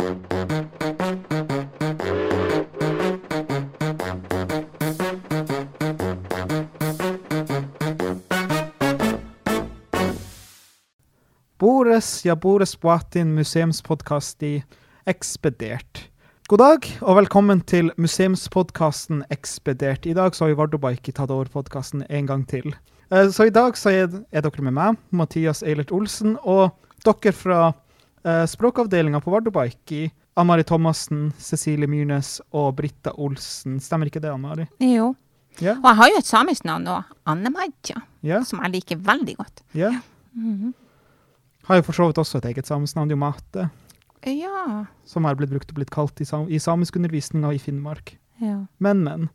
Bores, ja, Bores Boatin museumspodkast i Ekspedert. God dag, og velkommen til museumspodkasten Ekspedert. I dag så har vi Vardøbike tatt over podkasten en gang til. Eh, Så i dag så er, er dere med meg, Mathias Eilert Olsen, og dere fra språkavdelinga på Vardøbike. Amari Thomassen, Cecilie Myrnes og Britta Olsen. Stemmer ikke det, Ann-Mari? Jo. Yeah. Og jeg har jo et samisk navn òg. Anne-Madja, Yeah. som jeg liker veldig godt. ja. Har jo for så vidt også et eget samisk navn, det er jo Mate. Ja. Som har blitt brukt og blitt kalt i, sam i samiskundervisninga i Finnmark. ja. Men, men.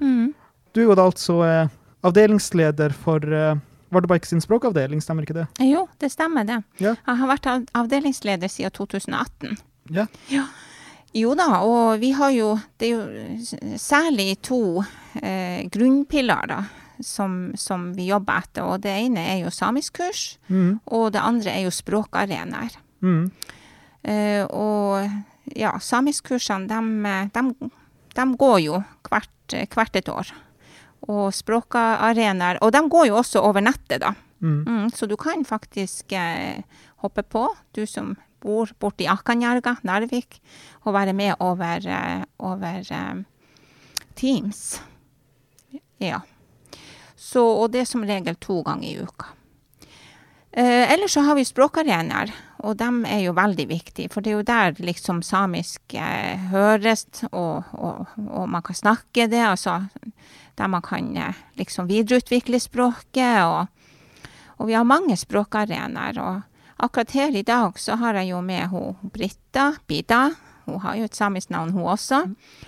Mm. Du er jo da altså eh, avdelingsleder for eh, Vardøbike sin språkavdeling, stemmer ikke det? Jo, det stemmer det. Ja. Jeg har vært avdelingsleder siden 2018. Ja. Jo da, og vi har jo Det er jo særlig to eh, grunnpilarer som, som vi jobber etter. Og det ene er jo samiskkurs, Mm. og det andre er jo språkarenaer. Mm. Eh, og ja, samiskkursene, de, de, går jo hvert, hvert et år. Og språkarenaer Og de går jo også over nettet, da. Mm. Mm, så du kan faktisk eh, hoppe på, du som bor borti Akanjarga, Narvik, og være med over, eh, over eh, Teams. Ja. Så, og det er som regel to ganger i uka. Eh, ellers så har vi språkarenaer, og de er jo veldig viktige. For det er jo der liksom samisk eh, høres, og, og, og man kan snakke det. Altså der man kan eh, liksom videreutvikle språket. Og, og vi har mange språkarenaer. Og akkurat her i dag så har jeg jo med hun Britta Bida. Hun har jo et samisk navn, hun også.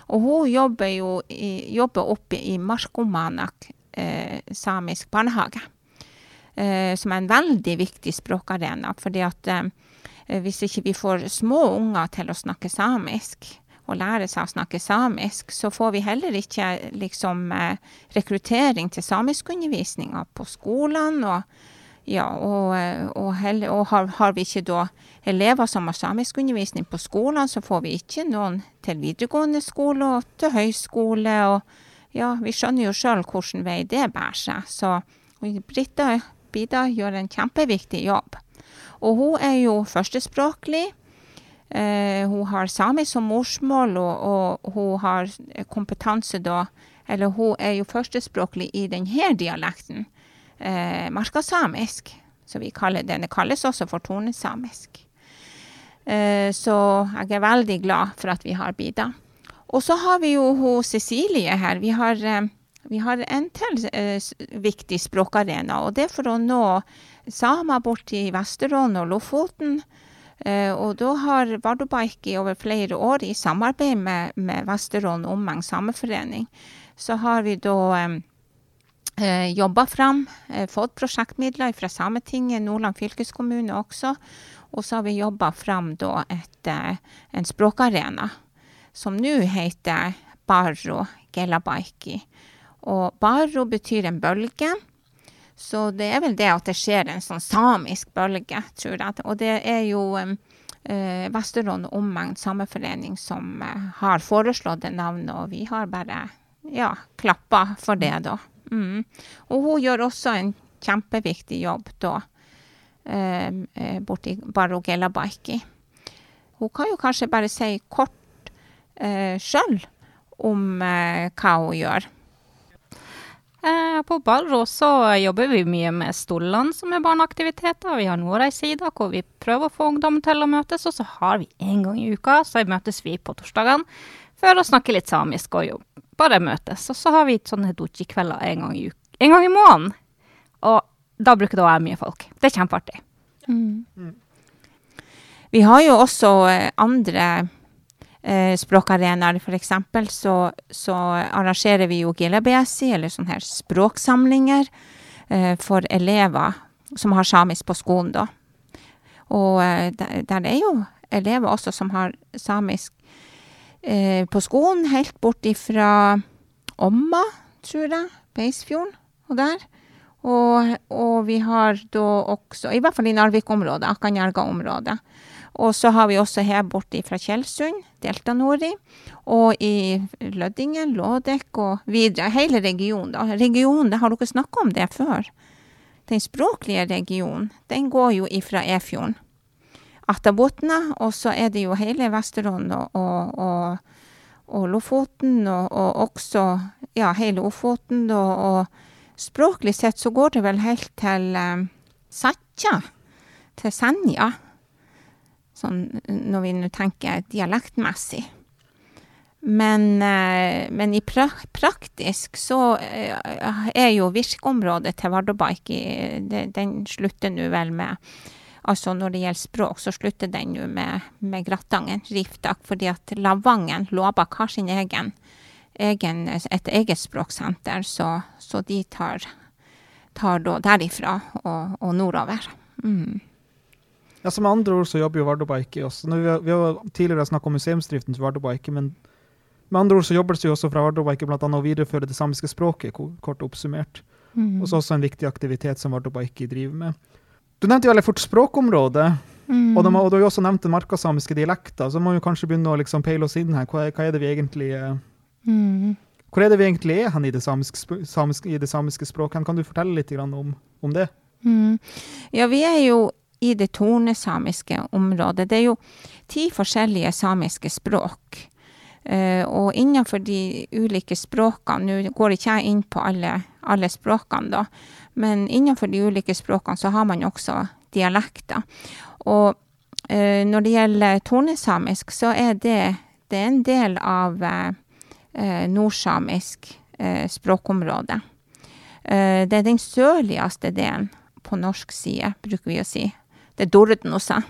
Og hun jobber jo i, jobber oppe i Markomanak eh, samisk barnehage. Eh, som er en veldig viktig språkarena. fordi at eh, hvis ikke vi får små unger til å snakke samisk, og lære seg å snakke samisk, så får vi heller ikke liksom eh, rekruttering til samiskundervisninga på skolene. Og, ja, og, eh, og, heller, og har, har vi ikke da elever som har samiskundervisning på skolene, så får vi ikke noen til videregående skole og til høyskole. Og ja, vi skjønner jo sjøl hvilken vei det bærer seg. Så Britta Bida gjør en kjempeviktig jobb. Og hun er jo førstespråklig. Eh, hun har samisk som morsmål, og, og hun har kompetanse da Eller hun er jo førstespråklig i denne dialekten, eh, markasamisk. Så vi kaller den kalles også for tornesamisk. Eh, så jeg er veldig glad for at vi har Bida. Og så har vi jo hun Cecilie her. Vi har, eh, vi har en til eh, viktig språkarena, og det er for å nå samer borti Vesterålen og Lofoten. Eh, og da har Vardøbike i over flere år, i samarbeid med, med Vesterålen Omegn sameforening, så har vi da eh, jobba fram, eh, fått prosjektmidler fra Sametinget, Nordland fylkeskommune også. Og så har vi jobba fram da et, eh, en språkarena som nå heter Barro Gelabaiki. Og Barro betyr en bølge. Så det er vel det at det skjer en sånn samisk bølge, tror jeg. Og det er jo eh, Vesterålen Omegn sameforening som eh, har foreslått det navnet, og vi har bare ja, klappa for det, da. Mm. Og hun gjør også en kjempeviktig jobb da, eh, borti Barro Gelabaiki. Hun kan jo kanskje bare si kort eh, sjøl om eh, hva hun gjør. Eh, på Ballro så jobber vi mye med Stolland, som er barneaktiviteter. Vi har Nordreisida, hvor vi prøver å få ungdom til å møtes. Og så har vi en gang i uka, så møtes vi på torsdagene for å snakke litt samisk og jo bare møtes. Og så har vi sånne doji-kvelder en, gang i en gang i måneden. Og da bruker det å være mye folk. Det er kjempeartig. Vi har jo også eh, andre eh, språkarenaer. Eksempel så, så arrangerer vi jo Gilabiasi, eller sånne her språksamlinger, eh, for elever som har samisk på skolen, da. Og eh, der, der er jo elever også som har samisk eh, på skolen, helt bort ifra Omma, tror jeg, Beisfjorden og der. Og, og vi har da også, i hvert fall i Narvik-området, Akanjarga-området. Og så har vi også her borte fra Tjeldsund, Delta-Nori. Og i Lødingen, Lådek og videre. Hele regionen, da. Regionen, har dere snakka om det før? Den språklige regionen, den går jo ifra Efjorden. Atabotna, og så er det jo hele Vesterålen og, og, og, og Lofoten, og, og også ja, hele Ofoten, og språklig sett så går det vel helt til um, Satja, til Senja, sånn når vi nå tenker dialektmessig. Men, uh, men i pra praktisk så uh, er jo virkeområdet til Vardøbaiki, den slutter nå vel med Altså når det gjelder språk, så slutter den nå med, med Grattangen, Riftak, fordi at Lavangen, Låbakk, har sin egen, egen, et eget språksenter, så, så de tar, tar derifra og, og nordover. Mm. Ja, Med andre ord så jobber jo Vardøbaiki også. Vi har, vi har tidligere snakket om museumsdriften til Vardøbaiki, men med andre ord så jobbes det jo også fra Vardøbaiki bl.a. å videreføre det samiske språket, kort oppsummert. Mm. Og så også en viktig aktivitet som Vardøbaiki driver med. Du nevnte jo veldig fort språkområdet. Mm. Og, de, og, du har jo også nevnt den markasamiske dialekter, så må vi kanskje begynne å liksom peile oss inn her. Hva, hva, er det vi egentlig mm. Hvor er det vi egentlig er hen i det samiske, samiske, i det samiske språket? Kan du fortelle litt om, om det? Mm. Ja, vi er jo i det tornesamiske området. Det er jo ti forskjellige samiske språk. Uh, og innenfor de ulike språkene Nå går ikke jeg inn på alle, alle språkene, da, men innenfor de ulike språkene så har man også dialekter. Og eh, når det gjelder tornesamisk, så er det, det er en del av eh, nordsamisk eh, språkområde. Eh, det er den sørligste delen på norsk side, bruker vi å si. Det er også.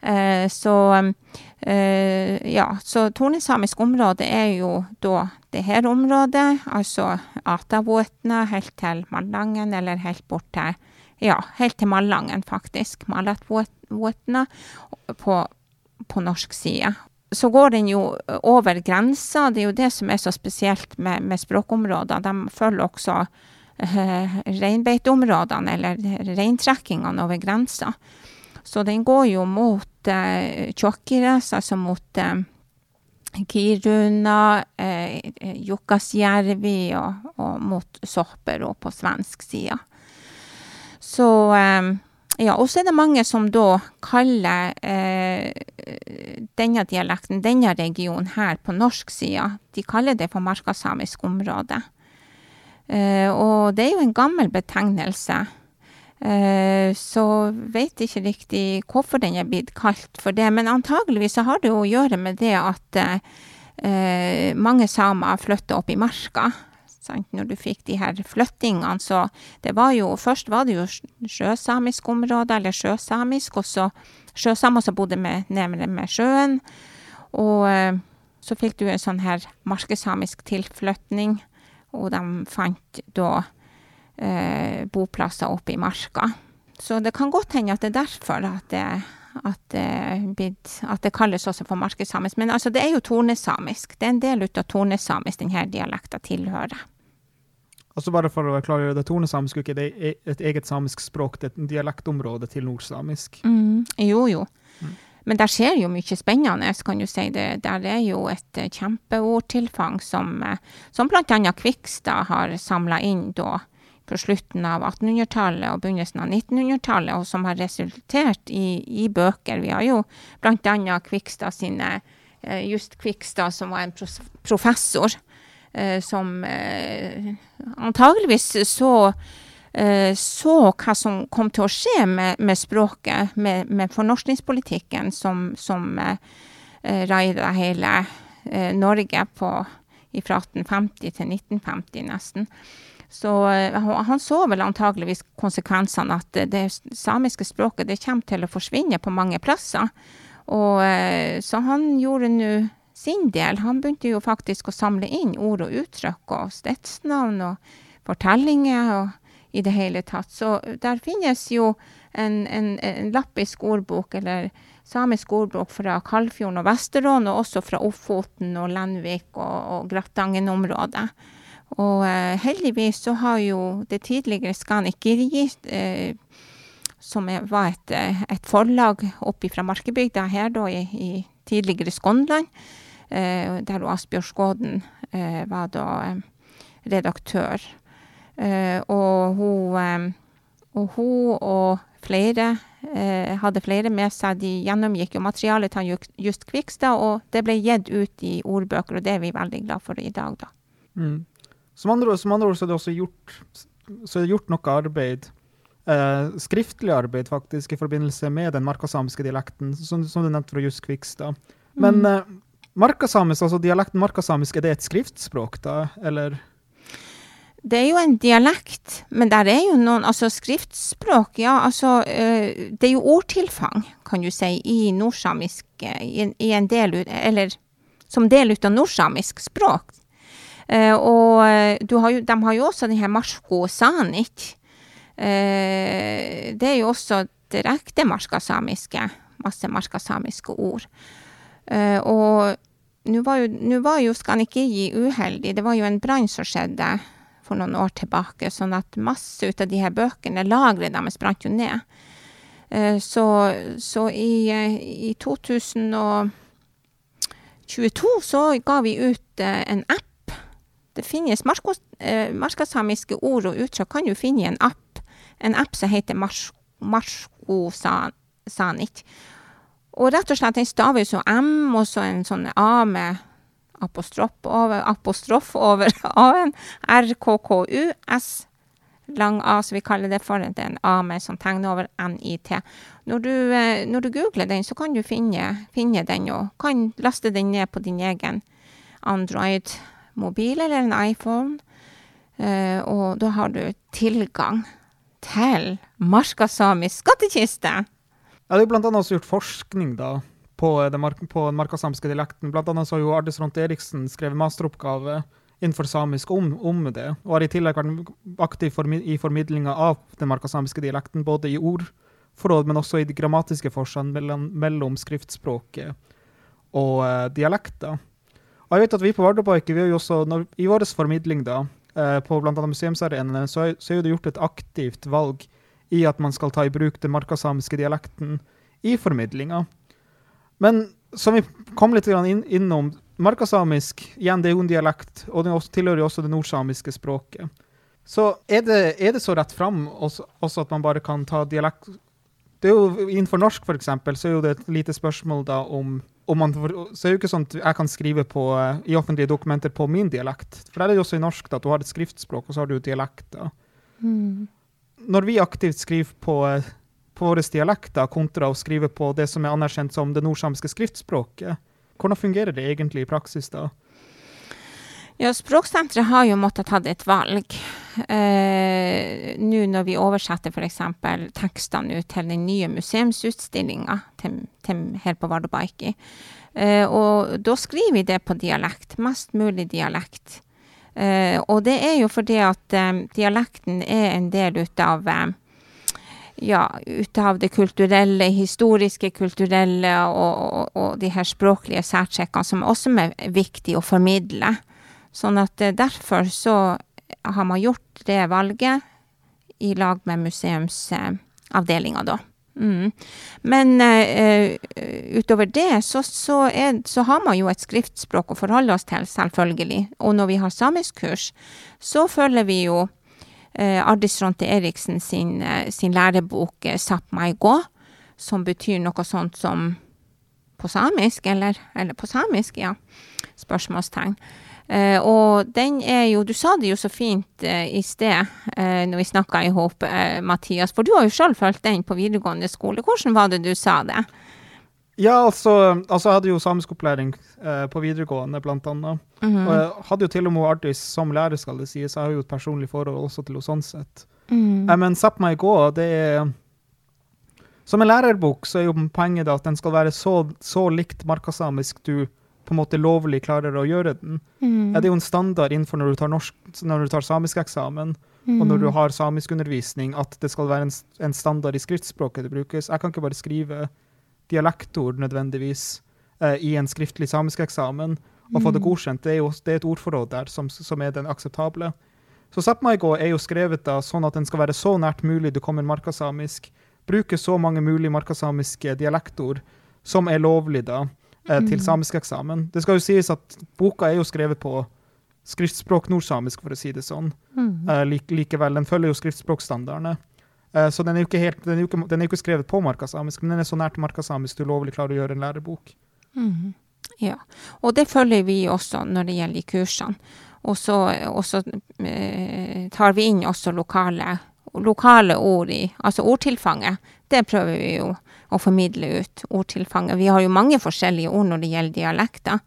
Eh, så eh, ja, så tornesamisk område er jo da det her området, altså Atavåtna helt til Malangen, eller helt bort til Ja, helt til Malangen, faktisk. Malatvåtna på, på norsk side. Så går den jo over grensa. Det er jo det som er så spesielt med, med språkområder. De følger også eh, reinbeiteområdene, eller reintrekkingene over grensa. Så den går jo mot eh, Tjokkires, altså mot eh, Kiruna, eh, Jukkasjärvi og, og mot Sorpero på svensk side. Så eh, ja, og så er det mange som da kaller eh, denne dialekten, denne regionen her på norsk side, de kaller det for markasamisk område. Eh, og det er jo en gammel betegnelse. Eh, så veit ikke riktig hvorfor den er blitt kalt for det, men antageligvis så har det jo å gjøre med det at eh, mange samer flytter opp i marka. Sant? Når du fikk de her flyttingene, så det var jo Først var det jo sjøsamisk område, eller sjøsamisk, og så sjøsamer som bodde med, nærmere med sjøen. Og eh, så fikk du en sånn her markesamisk tilflytning, og de fant da eh, boplasser oppe i marka. Så det kan godt hende at det er derfor at det, at det, at det kalles også for markedssamisk. Men altså, det er jo tornesamisk. Det er en del av tornesamisk denne dialekta tilhører. Altså bare for å klargjøre det, Tornesamisk er ikke det et eget samisk språk, det er et dialektområde til nordsamisk? Mm, jo, jo. Mm. Men der skjer jo mye spennende, kan du si. Det, der er jo et kjempeordtilfang som, eh, som bl.a. Kvikstad har samla inn da på slutten av 1800-tallet og begynnelsen av 1900-tallet, og som har resultert i, i, bøker. Vi har jo bl.a. Kvikstad sine eh, Just Kvikstad, som var en professor, eh, som eh, antageligvis så så hva som kom til å skje med, med språket, med, med fornorskningspolitikken som, som raida hele Norge på, fra 1850 til 1950, nesten. Så eh, han så vel antageligvis konsekvensene, at det samiske språket det kommer til å forsvinne på mange plasser. Og, eh, så han gjorde nå sin del. Han begynte jo faktisk å samle inn ord og uttrykk og stedsnavn og fortellinger og i det hele tatt. Så der finnes jo en, en, en lappisk ordbok, eller samisk ordbok fra Kalfjorden og Vesterålen, og også fra Ofoten og Lenvik og, og Grattangen-området. Og uh, heldigvis så har jo det tidligere Skanik Girgi, uh, som var et, eh, et forlag oppe fra Markebygda her da, i, i tidligere Skånland, eh, der Asbjørn Skåden eh, var da eh, redaktør. Eh, og hun, eh, og hun og flere eh, hadde flere med seg. De gjennomgikk jo materialet til Ju- Just Kvikstad, og det ble gitt ut i ordbøker, og det er vi veldig glad for i dag, da. Mm. Som, andre, som andre ord så er det også gjort, så er det gjort noe arbeid, eh, skriftlig arbeid faktisk, i forbindelse med den markasamiske dialekten, som, som du nevnte fra Juss Kvikstad. Men Mm. eh, markasamisk, altså dialekten markasamisk, er det et skriftspråk da, eller? Det er jo en dialekt, men der er jo noen Altså skriftspråk, ja, altså eh, Det er jo ordtilfang, kan du si, i nordsamisk eh, i, en- i en del Eller som del ut av nordsamisk språk. Eh, og eh, har jo, de har jo også denne marsko sanic. Eh, det er jo også direkte marskasamiske. Masse marskasamiske ord. Og nå var jo, nå jo Skanikiji uheldig. Det var jo en brann som skjedde for noen år tilbake, sånn at masse ut av de her bøkene, lageret deres brant jo ned. Så, så i, i 2022 så ga vi ut en app. Det finnes marskos, eh, marskasamiske ord og uttrykk kan du finne i en app. En app som heter Mars, Marskosanic. Og rett og slett, den staver jo M, og så en sånn A med apostrof over, apostrof over A-en. R-K-K-U, S, lang A, som vi kaller det for. Det er en A med sånn tegner over N-I-T. Når du, eh, når du googler den, så kan du finne, finne den, og kan laste den ned på din egen Android-mobil eller en iPhone. Eh, og da har du tilgang til markasamisk skattkiste. Ja, det er jo blant annet også gjort forskning da, på, den, mark markasamiske dialekten. Blant annet har jo Ardis Ront Eriksen skrevet masteroppgave innenfor samisk om, om det, og har i tillegg vært aktiv formi i formidlinga av den markasamiske dialekten, både i ordforråd, men også i de grammatiske forskjellene mellom, mellom skriftspråket og uh, dialekter. Og jeg vet at vi på Vardøbike, vi har jo også, når, i vår formidling da, eh, på annet museumsarenaene, så, så er det gjort et aktivt valg i at man skal ta i bruk den markasamiske dialekten i formidlinga. Men som vi kom litt inn, innom, markasamisk igjen, det er jo en dialekt, og den også, tilhører jo også det nordsamiske språket. Så er det, er det så rett fram også, også at man bare kan ta dialekt det er jo Innenfor norsk, eksempel, så er jo det et lite spørsmål da om, om man, Så er det jo ikke sånn at jeg kan skrive på, eh, i offentlige dokumenter på min dialekt. For der er det jo også i norsk da, at du har et skriftspråk, og så har du dialekter når vi aktivt skriver på, eh, på våre dialekter, kontra å skrive på det som er anerkjent som det nordsamiske skriftspråket, hvordan fungerer det egentlig i praksis da? Ja, Språksenteret har jo måttet tatt et valg. Eh, Nå når vi oversetter f.eks. tekstene ut til den nye museumsutstillinga til, til, her på Vardøbaiki. Eh, og da skriver vi det på dialekt. Mest mulig dialekt. Eh, og det er jo fordi at eh, dialekten er en del ut av eh, ja, ut av det kulturelle, historiske, kulturelle og, og, og de her språklige særtrekkene som også er viktig å formidle. Sånn at eh, derfor så har man gjort det valget i lag med museumsavdelinga, da. Mm. Men uh, utover det så, så, er, så har man jo et skriftspråk å forholde oss til, selvfølgelig. Og når vi har samiskkurs, så følger vi jo uh, Ardis Ronte Eriksen sin, uh, sin lærebok Sap mai gå, som betyr noe sånt som på samisk, eller, eller på samisk, ja. Spørsmålstegn. Uh, og den er jo Du sa det jo så fint uh, i sted uh, når vi snakka i hop, Mathias, for du har jo sjøl fulgt den på videregående skole. Hvordan var det du sa det? Ja, altså, altså jeg hadde jo samiskopplæring på videregående, blant annet. -hmm. Og jeg hadde jo til og med Ardis som lærer, skal det sies. Jeg har jo et personlig forhold også til henne sånn sett. Mm. Men Zapp meg gå, det er Som en lærerbok så er jo poenget at den skal være så, så likt markasamisk du på en måte lovlig klarer å gjøre den. Mm. Ja, det er jo en standard innenfor når du tar, norsk, når du tar samisk eksamen, og når du har samiskundervisning, at det skal være en, en standard i skriftspråket det brukes. Jeg kan ikke bare skrive dialektord nødvendigvis eh, i en skriftlig samisk eksamen og få det godkjent. Det er jo det er et ordforråd der som, som er den akseptable. Så Sápmaigo er jo skrevet da sånn at den skal være så nært mulig du kommer markasamisk, bruke så mange mulige markasamiske dialektord som er lovlig da, eh, til samisk eksamen. Det skal jo sies at boka er jo skrevet på skriftspråk nordsamisk, for å si det sånn. Eh, like, likevel, den følger jo skriftspråkstandardene. Eh, så den er jo ikke, helt, den er jo ikke, den er jo ikke skrevet på markasamisk, men den er så nært markasamisk du lovlig klarer å gjøre en lærebok. Mm. Ja, og det følger vi også når det gjelder de kursene. Og så, og så eh, tar vi inn også lokale, lokale ord i, altså ordtilfanget. Det prøver vi jo å formidle ut, ordtilfanget. Vi har jo mange forskjellige ord når det gjelder dialekter.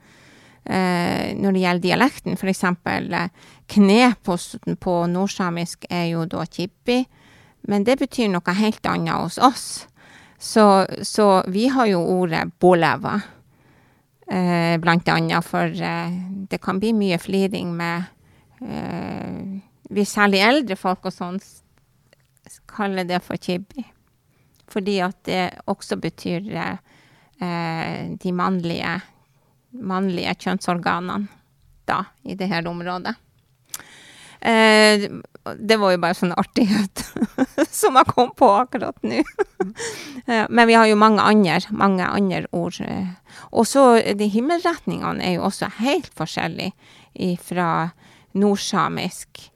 Eh, når det gjelder dialekten, eh, kne på, på nordsamisk er jo da kibbi, men det betyr noe helt annet hos oss. Så, så vi har jo ordet boleva eh, blant annet, for eh, det kan bli mye fliring med eh, Vi særlig eldre folk og sånn kaller det for kibbi. Fordi at det også betyr eh, de mannlige, mannlige kjønnsorganene da, i det her området. Eh, det var jo bare sånn artighet som jeg kom på akkurat nå. Eh, Men vi har jo mange andre, mange andre ord. eh. Og så de himmelretningene er jo også helt forskjellige fra nordsamisk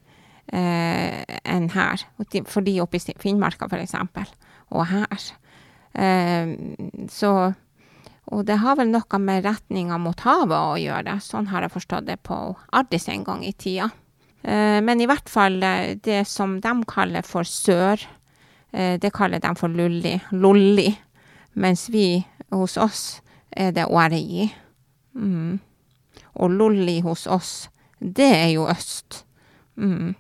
enn her. For de oppe i Finnmarka, eksempel, og her. Eh, så Og det har vel noe med retninga mot havet å gjøre. Sånn har jeg forstått det på Ardis en gang i tida. Eh, men i hvert fall eh, det som de kaller for sør, eh, det kaller de for lulli, lolli. Mens vi hos oss er det åregi. Mm. Og lolli hos oss, det er jo øst. Mm.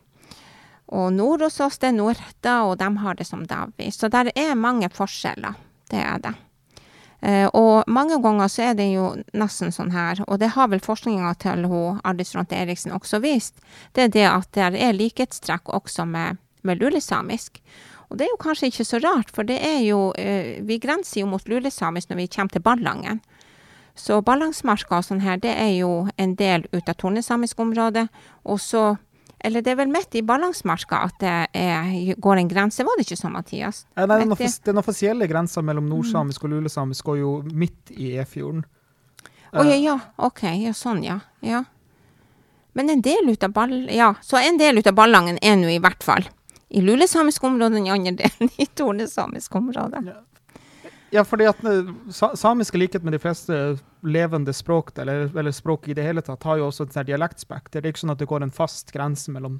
Og nord hos oss, det er Nordda, og de har det som Davi. Så der er mange forskjeller. Det er det. Eh, og mange ganger så er det jo nesten sånn her, og det har vel forskninga til hun Ardis Ronte Eriksen også vist, det er det at det er likhetstrekk også med, med lulesamisk. Og det er jo kanskje ikke så rart, for det er jo, eh, vi grenser jo mot lulesamisk når vi kommer til Ballangen. Så Ballangsmarka og sånn her, det er jo en del ut av tornesamisk område, og så eller det er vel midt i Ballangsmarka at det er, går en grense, var det ikke sånn, Mathias? Eh, Nei, den, offis den offisielle grensa mellom nordsamisk og lulesamisk går jo midt i Efjorden. Å ja, Eh, ja, OK, ja, sånn, ja. ja. Men en del ut av ball... Ja, så en del ut av Ballangen er nå i hvert fall i lulesamisk område, den andre delen i tornesamisk område. Ja, fordi at eh, sa samisk, i likhet med de fleste levende språk, eller, eller språk i det hele tatt, har jo også et dialektspekter. Det er ikke sånn at det går en fast grense mellom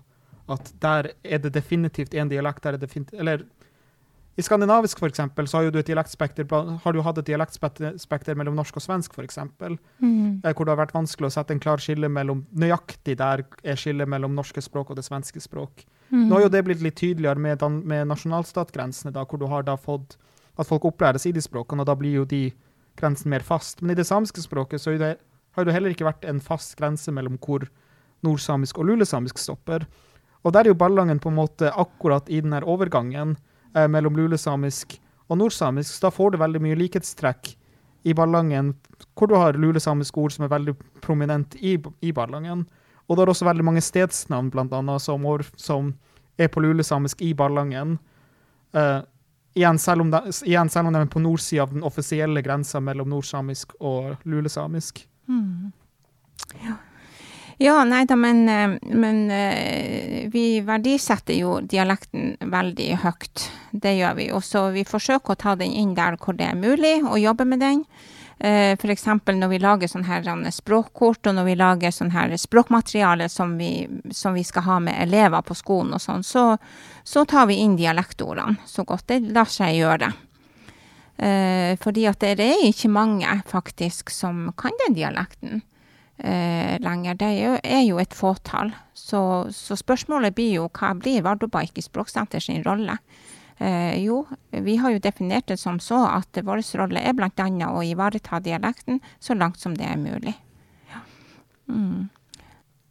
at der er det definitivt en dialekt, der er det definitivt Eller i skandinavisk, for eksempel, så har du et dialektspekter har du hatt et dialektspekter mellom norsk og svensk, eksempel, Mm. eh, hvor det har vært vanskelig å sette en klar skille mellom Nøyaktig der er skillet mellom norske språk og det svenske språk. Mm. Nå har jo det blitt litt tydeligere med, med nasjonalstatgrensene, da, hvor du har da fått at folk opplæres i de språkene, og da blir jo de grensene mer fast. Men i det samiske språket så det, har det heller ikke vært en fast grense mellom hvor nordsamisk og lulesamisk stopper. Og der er jo Ballangen på en måte akkurat i den overgangen eh, mellom lulesamisk og nordsamisk, så da får du veldig mye likhetstrekk i Ballangen, hvor du har lulesamiske ord som er veldig prominent i, i Ballangen. Og det er også veldig mange stedsnavn, blant annet, som, som er på lulesamisk i Ballangen. Eh, igjen, selv om de, igjen, selv om de er på nordsida av den offisielle grensa mellom nordsamisk og lulesamisk. Mm. Ja. ja, nei da, men, eh, men eh, vi verdisetter jo dialekten veldig høyt. Det gjør vi. Og så vi forsøker å ta den inn der hvor det er mulig, og jobbe med den. Eh, eksempel når vi lager sånne eh, språkkort, og når vi lager sånne her språkmateriale som vi, som vi skal ha med elever på skolen og sånn, så, så tar vi inn dialektordene så godt det lar seg gjøre. Eh, fordi at det er ikke mange faktisk som kan den dialekten eh, lenger. Det er jo, er jo et fåtall. Så, så spørsmålet blir jo hva blir Vardøbaik i Språksenter sin rolle? Eh, jo, vi har jo definert det som så at vår rolle er annet å ivareta dialekten så langt som det er mulig. Ja. Mm.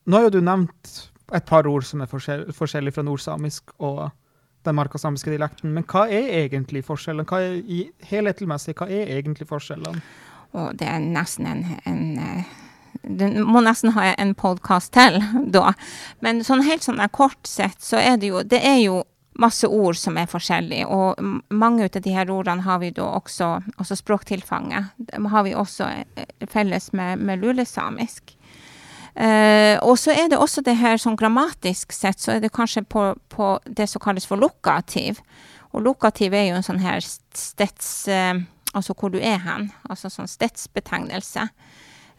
Nå har jo du nevnt et par ord som er forskjell, forskjellige fra nordsamisk og den markasamiske dialekten, men hva er egentlig forskjellen? Hva er, i helhetlig hva er egentlig forskjellene? Og det er nesten en, en eh, Du må nesten ha en podkast til da. Men sånn helt sånn kort sett, så er det jo Det er jo masse ord som er forskjellige. Og mange av de her ordene har vi da også, altså språktilfanget, har vi også eh, felles med, med lulesamisk. Eh, og så er det også det her sånn grammatisk sett, så er det kanskje på, på det som kalles for lokativ. Og lokativ er jo en sånn her steds... Eh, altså hvor du er hen. Altså sånn stedsbetegnelse.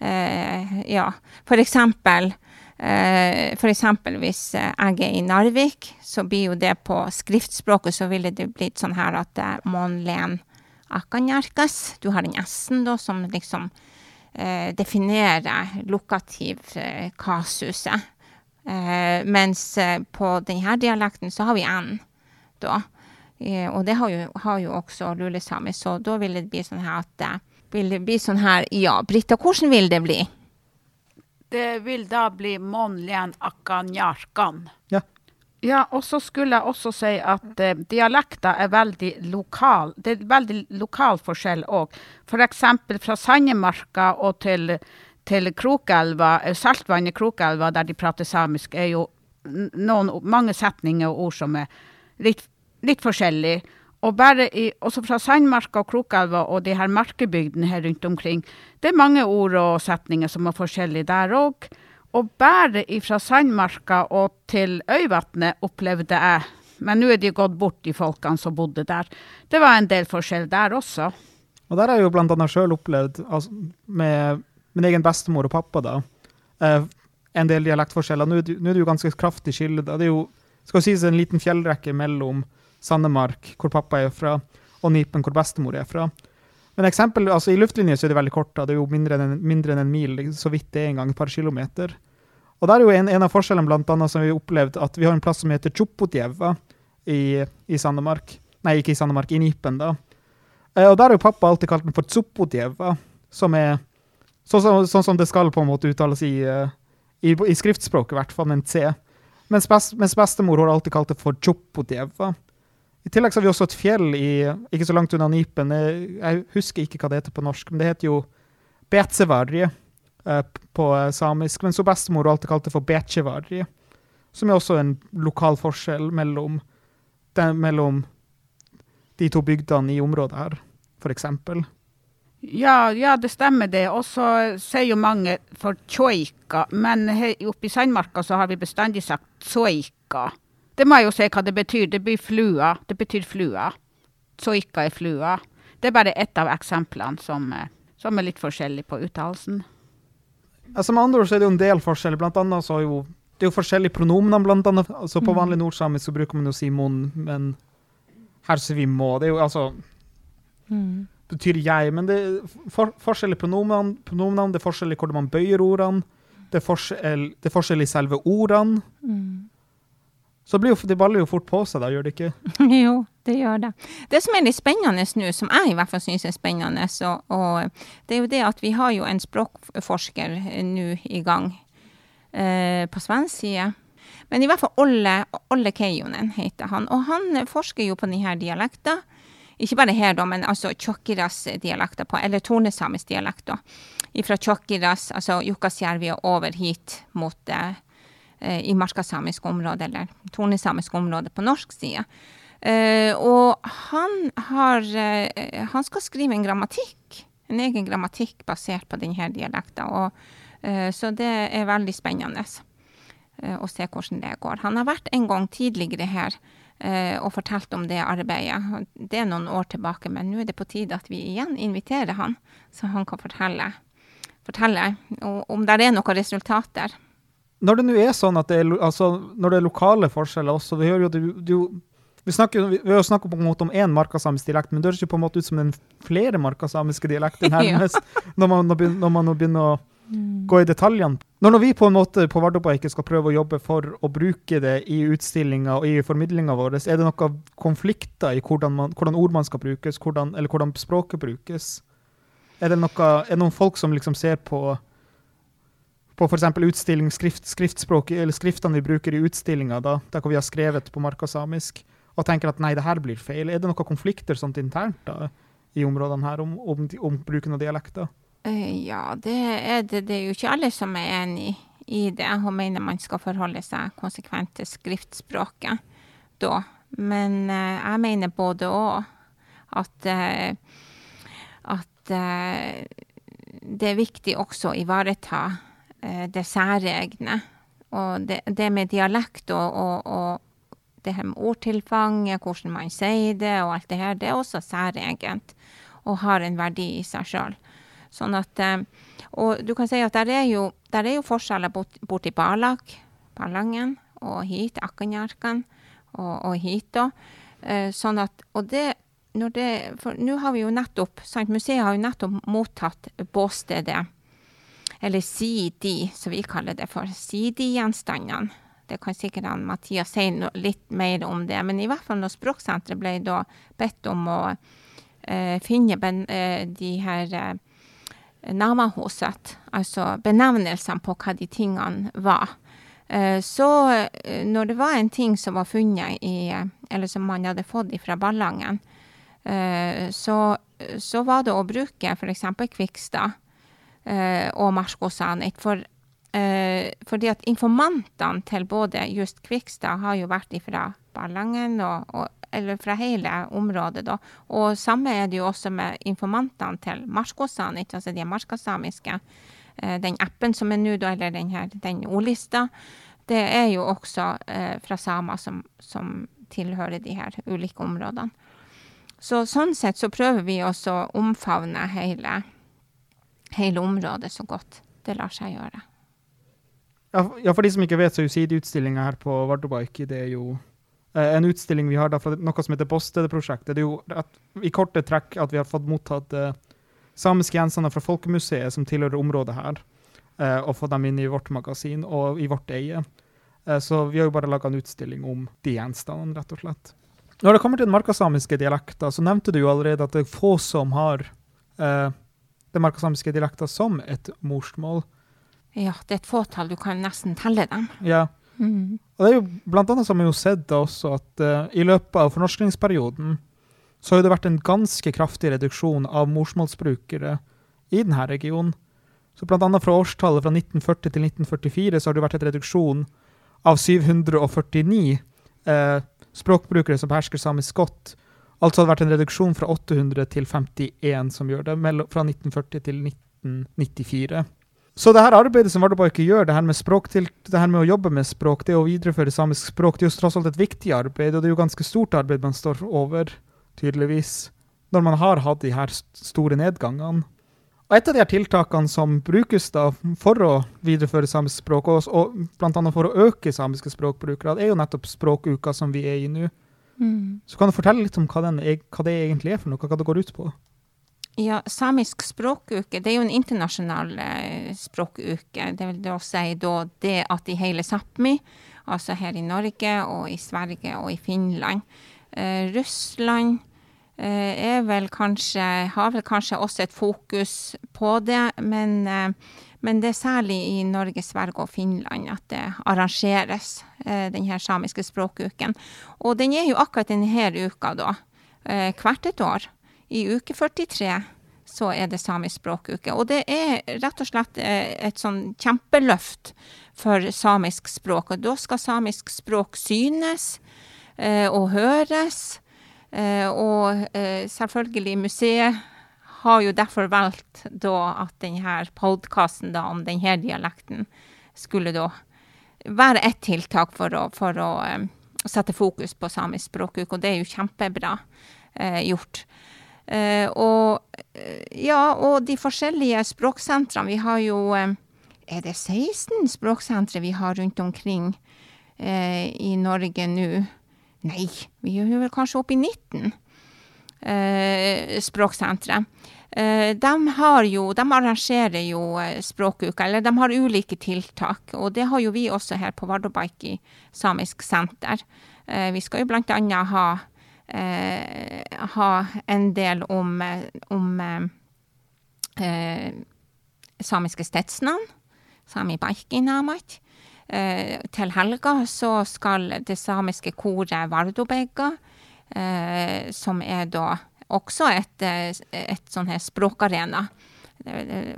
Eh, ja, for eksempel eh, eksempel hvis eh, jeg er i Narvik, så blir jo det på skriftspråket så ville det blitt sånn her at eh, Monlen Akanjarkas. Du har den S-en da som liksom eh, definerer lokativ eh. Eh, mens eh, på denne dialekten så har vi N, da. Eh, og det har jo, har jo også lulesamisk, så da vil det bli sånn her at det vil bli sånn her Ja, Britta, hvordan vil det bli? Det vil da bli Monlien Akanjarkan. Ja. Ja, og så skulle jeg også si at eh, dialekter er veldig lokal. Det er veldig lokal forskjell òg. F.eks. fra Sandemarka og til, til Krokelva, Saltvann saltvannet Krokelva, der de prater samisk, er jo noen, mange setninger og ord som er litt, litt forskjellige. Og bare i, også fra Sandmarka og Krokelva og de her markebygdene her rundt omkring, det er mange ord og setninger som er forskjellige der òg. Og bare fra Sandmarka og til Øyvatnet opplevde jeg, men nå er de gått bort, de folkene som bodde der. Det var en del forskjell der også. Og der har jeg jo annet sjøl opplevd, altså, med min egen bestemor og pappa, da, eh, en del dialektforskjeller. Nå er det, jo ganske kraftig skille. Det er jo skal sies en liten fjellrekke mellom Sandemark, hvor pappa er fra, og Nipen, hvor bestemor er fra. Men eksempel, altså I luftlinje så er det veldig kort. da, Det er jo mindre enn en, mindre enn en mil, så vidt det er en gang, et par kilometer. Og der er jo en, en av forskjellene blant annet som vi har opplevd, at vi har en plass som heter Tjopotjeva i, i Sandemark. Nei, ikke i Sandemark, i Nipen, da. Eh, og der har jo pappa alltid kalt den for Tsopotjeva, som er sånn som, sånn som det skal på en måte uttales i, eh, i, i skriftspråket, i hvert fall, med en C. Mens, best, mens bestemor har alltid kalt det for Tjopotjeva. I tillegg så har vi også et fjell i, ikke så langt unna Nipen. Jeg, husker ikke hva det heter på norsk, men det heter jo Betsevarje eh, på eh, samisk. Men så bestemor alltid kalt det for Betjevarje, som er også en lokal forskjell mellom, den, mellom de to bygdene i området her, eksempel. Ja, ja, det stemmer det. Og så sier jo mange for tjoika, men oppe i Sandmarka så har vi bestandig sagt tsoika. Det må jeg jo se hva det betyr. Det blir flua. Det betyr flua. Tsoika er flua. Det er bare ett av eksemplene som, eh, som er litt forskjellig på uttalelsen. Altså med andre ord så er det jo en del forskjeller. Blant annet så er jo det er jo forskjellige pronomener, blant annet. Altså på vanlig nordsamisk så bruker man jo si mon, men her sier vi må. Det er jo altså Mm. betyr jeg, men det er for, forskjell i pronomen, pronomenene, det er forskjell i hvordan man bøyer ordene, det er forskjell, det er forskjell i selve ordene. Mm. Så blir jo, det baller jo fort på seg, da, gjør det ikke? Jo, det gjør det. Det som er litt spennende nå, som jeg i hvert fall syns er spennende, så, og det er jo det at vi har jo en språkforsker nå i gang eh, på svensk side. Men i hvert fall Olle, Olle Keijonen heter han, og han forsker jo på denne dialekta. Ikke bare her, da, men altså Tjokkiras dialekter eller tornesamisk dialekt, da. Fra Tjokkiras, altså Jukkasjärvi og over hit mot eh, i markasamisk område, eller tornesamisk område på norsk side. Eh, og han har eh, Han skal skrive en grammatikk, en egen grammatikk basert på denne dialekten. Og, eh, så det er veldig spennende eh, å se hvordan det går. Han har vært en gang tidligere her eh, og fortalt om det arbeidet. Det er noen år tilbake, men nå er det på tide at vi igjen inviterer han, så han kan fortelle, fortelle om det er noen resultater. Når det nå er sånn at det er, altså, når det er lokale forskjeller også, vi hører jo du, er vi snakker vi, vi jo på en måte om én markasamisk dialekt, men det høres jo på en måte ut som den flere markasamiske dialekten Ja. nærmest, når, man, når, man begynner å gå i detaljene. Når, når vi på en måte på Vardøbaiket skal prøve å jobbe for å bruke det i utstillinga og i formidlinga vår, er det noen konflikter i hvordan, man, hvordan ord man skal brukes, hvordan, eller hvordan språket brukes? Er det, noe, er det noen folk som liksom ser på på f.eks. utstilling, skrift, skriftene vi bruker i utstillinga, der hvor vi har skrevet på markasamisk, og tenker at nei, det her blir feil. Er det noen konflikter sånt internt da, i områdene her om, om, om bruken av dialekter? Eh, Ja, det er det. Det er jo ikke alle som er enig i det og mener man skal forholde seg konsekvent til skriftspråket da. Men eh, jeg mener både òg at eh, at det er viktig også å ivareta det særegne. Og det, det med dialekt og, og, og det her med ordtilfanget, hvordan man sier det og alt det her, det er også særegent og har en verdi i seg sjøl. Sånn at eh, Og du kan si at der er jo, der er jo forskjeller bort, borti Balak, Ballangen, og hit, Akkanjarkan, og, og hit da. Eh, sånn at Og det når det For nå har vi jo nettopp sant, Museet har jo nettopp mottatt båstedet, eller Sidi, som vi kaller det for. Sidi-gjenstandene. Det kan sikkert Mathias si no, litt mer om det. Men i hvert fall når Språksenteret ble da bedt om å eh, finne ben, eh, de her eh, navnehuset, altså benevnelsene på hva de tingene var. Eh, så eh, når det var en ting som var funnet i Eller som man hadde fått fra Ballangen, eh, så, så var det å bruke f.eks. Kvikstad og Marskosanit. For, eh, fordi at informantene til både just Kvikstad har jo vært ifra Ballangen og, og eller fra hele området, da. Og samme er det jo også med informantene til Marskosanit, altså de marskasamiske. Eh, den appen som er nå, eller den her, den ordlista, det er jo også eh, fra samer som, som tilhører de her ulike områdene. Så sånn sett så prøver vi også å omfavne hele, hele området så godt det lar seg gjøre. Ja, for- de som ikke vet, så er jo sideutstillinga her på Vardøbike det er jo eh, en utstilling vi har da fra noe som heter Bostedeprosjektet. Det er jo at, i korte trekk at vi har fått mottatt uh, samiske gjenstander fra Folkemuseet som tilhører området her, uh, og fått dem inn i vårt magasin og i vårt eie. Uh, så vi har jo bare laga en utstilling om de gjenstandene, rett og slett. Når det kommer til den markasamiske dialekta, så nevnte du jo allerede at det er få som har eh, den markasamiske dialekta som et morsmål. Ja, det er et fåtall. Du kan nesten telle dem. Ja, Mm. Og det er jo blant annet som vi har sett da også at uh, i løpet av fornorskningsperioden så har det vært en ganske kraftig reduksjon av morsmålsbrukere i denne regionen. Så blant annet fra årstallet fra 1940 til 1944 så har det vært en reduksjon av 749 uh, språkbrukere som behersker samisk godt. Altså har det vært en reduksjon fra 800 til 51 som gjør det, fra 1940 til 1994. Så det her arbeidet som Vardøbaike gjør, det her, med språk til, det her med å jobbe med språk, det å videreføre samisk språk, det er jo tross alt et viktig arbeid, og det er jo ganske stort arbeid man står over, tydeligvis, når man har hatt de her store nedgangene. Og et av de her tiltakene som brukes da for å videreføre samisk språk, og, og annet for å øke samiske språkbrukere, er jo nettopp språkuka som vi er i nå. Mm. Så kan du fortelle litt om hva, den, hva det egentlig er for noe, hva det går ut på? Ja, samisk språkuke, det er jo en internasjonal eh, språkuke. Det vil da si da det at i hele Sápmi, altså her i Norge og i Sverige og i Finland eh, Russland eh, er vel kanskje, har vel kanskje også et fokus på det, men, eh, men det er særlig i Norge, Sverige og Finland at det arrangeres, eh, den her samiske språkuken. Og den er jo akkurat denne uka da, eh, hvert et år. I uke 43 så er det samisk språkuke. Og det er rett og slett eh, et sånn kjempeløft for samisk språk. Og da skal samisk språk synes og høres. Og selvfølgelig museet har jo derfor valgt da at denne podkasten om denne dialekten skulle da være et tiltak for å, for å eh, sette fokus på samisk språkbruk, og det er jo kjempebra eh, gjort. Eh, og ja, og de forskjellige språksentrene. Vi har jo Er det 16 språksentre vi har rundt omkring eh, i Norge nå? Nei, vi er vel kanskje oppe i 19 eh, språksentre. Eh, de har jo, de arrangerer jo eh, språkuka, eller de har ulike tiltak. Og det har jo vi også her på Vardøbaiki samisk senter. Eh, vi skal jo annet ha, ha en del om, om eh, samiske stedsnavn, Sami baikinamat. Til helga så skal det samiske koret Vardobegga, som er da også et, eh, et sånn her språkarena.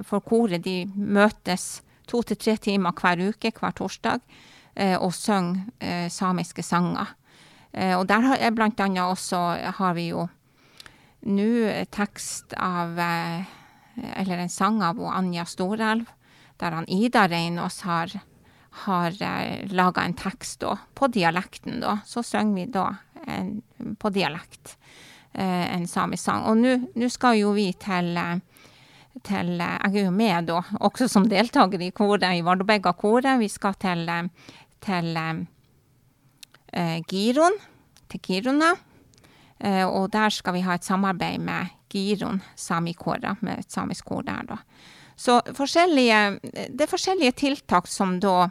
For koret de møtes to til tre timer hver uke, hver torsdag, eh, og synger eh, samiske sanger. Og der har jeg blant annet også har vi jo nå tekst av Eller en sang av Anja Storelv, der han Ida Reinås har, har laga en tekst da, på dialekten, da. Så synger vi da en, på dialekt en samisk sang. Og nå skal jo vi til eh, til eh, Jeg er jo med da, også som deltaker i koret, i Vardøbegga-koret. Vi skal til, eh, til eh, Giron, til Kiruna. Eh, og der skal vi ha et samarbeid med Giron samikåra, med et samisk kor der, da. Så det er forskjellige tiltak som da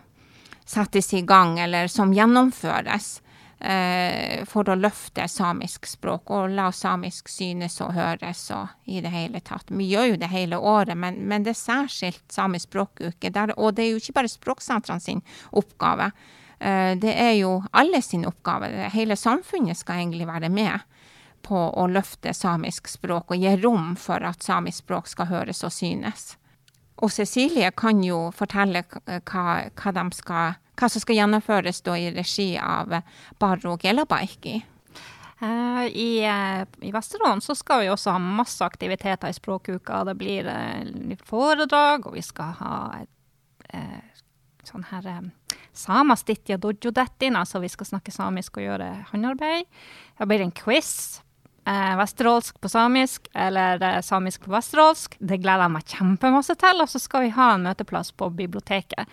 settes i gang, eller som gjennomføres eh, for å løfte samisk språk og la samisk synes og høres og i det hele tatt. Vi gjør jo det hele året, men, men det er særskilt samisk språkuke. Der, og det er jo ikke bare språksentrene sin oppgave. Eh, det er jo alle sin oppgave. Hele samfunnet skal egentlig være med på å løfte samisk språk og gi rom for at samisk språk skal høres og synes. Og Cecilie kan jo fortelle hva, hva de skal hva som skal gjennomføres da i regi av Barro Gelabaiki? Uh, I, uh, I Vesterålen så skal vi også ha masse aktiviteter i språkuka. Det blir uh, foredrag, og vi skal ha et sånn her Samastitja dojodettin, altså vi skal snakke samisk og gjøre håndarbeid. Det blir en quiz. vesterålsk på samisk, eller samisk på vesterålsk. Det gleder jeg meg kjempemasse til. Og så skal vi ha en møteplass på biblioteket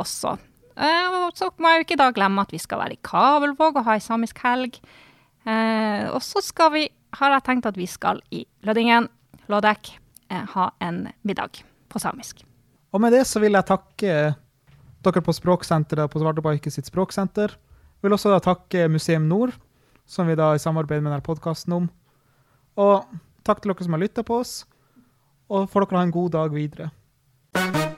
også. Og så må jeg jo ikke da glemme at vi skal være i Kabelvåg og ha ei samisk helg. Eh, og så skal vi, har jeg tenkt at vi skal i Lødingen, Lådek, eh, ha en middag på samisk. Og med det så vil jeg takke dere på Språksenteret på Svartebaike sitt språksenter. Jeg vil også da takke Museum Nord, som vi da i samarbeid med denne podkasten om. Og takk til dere som har lytta på oss, og får dere ha en god dag videre.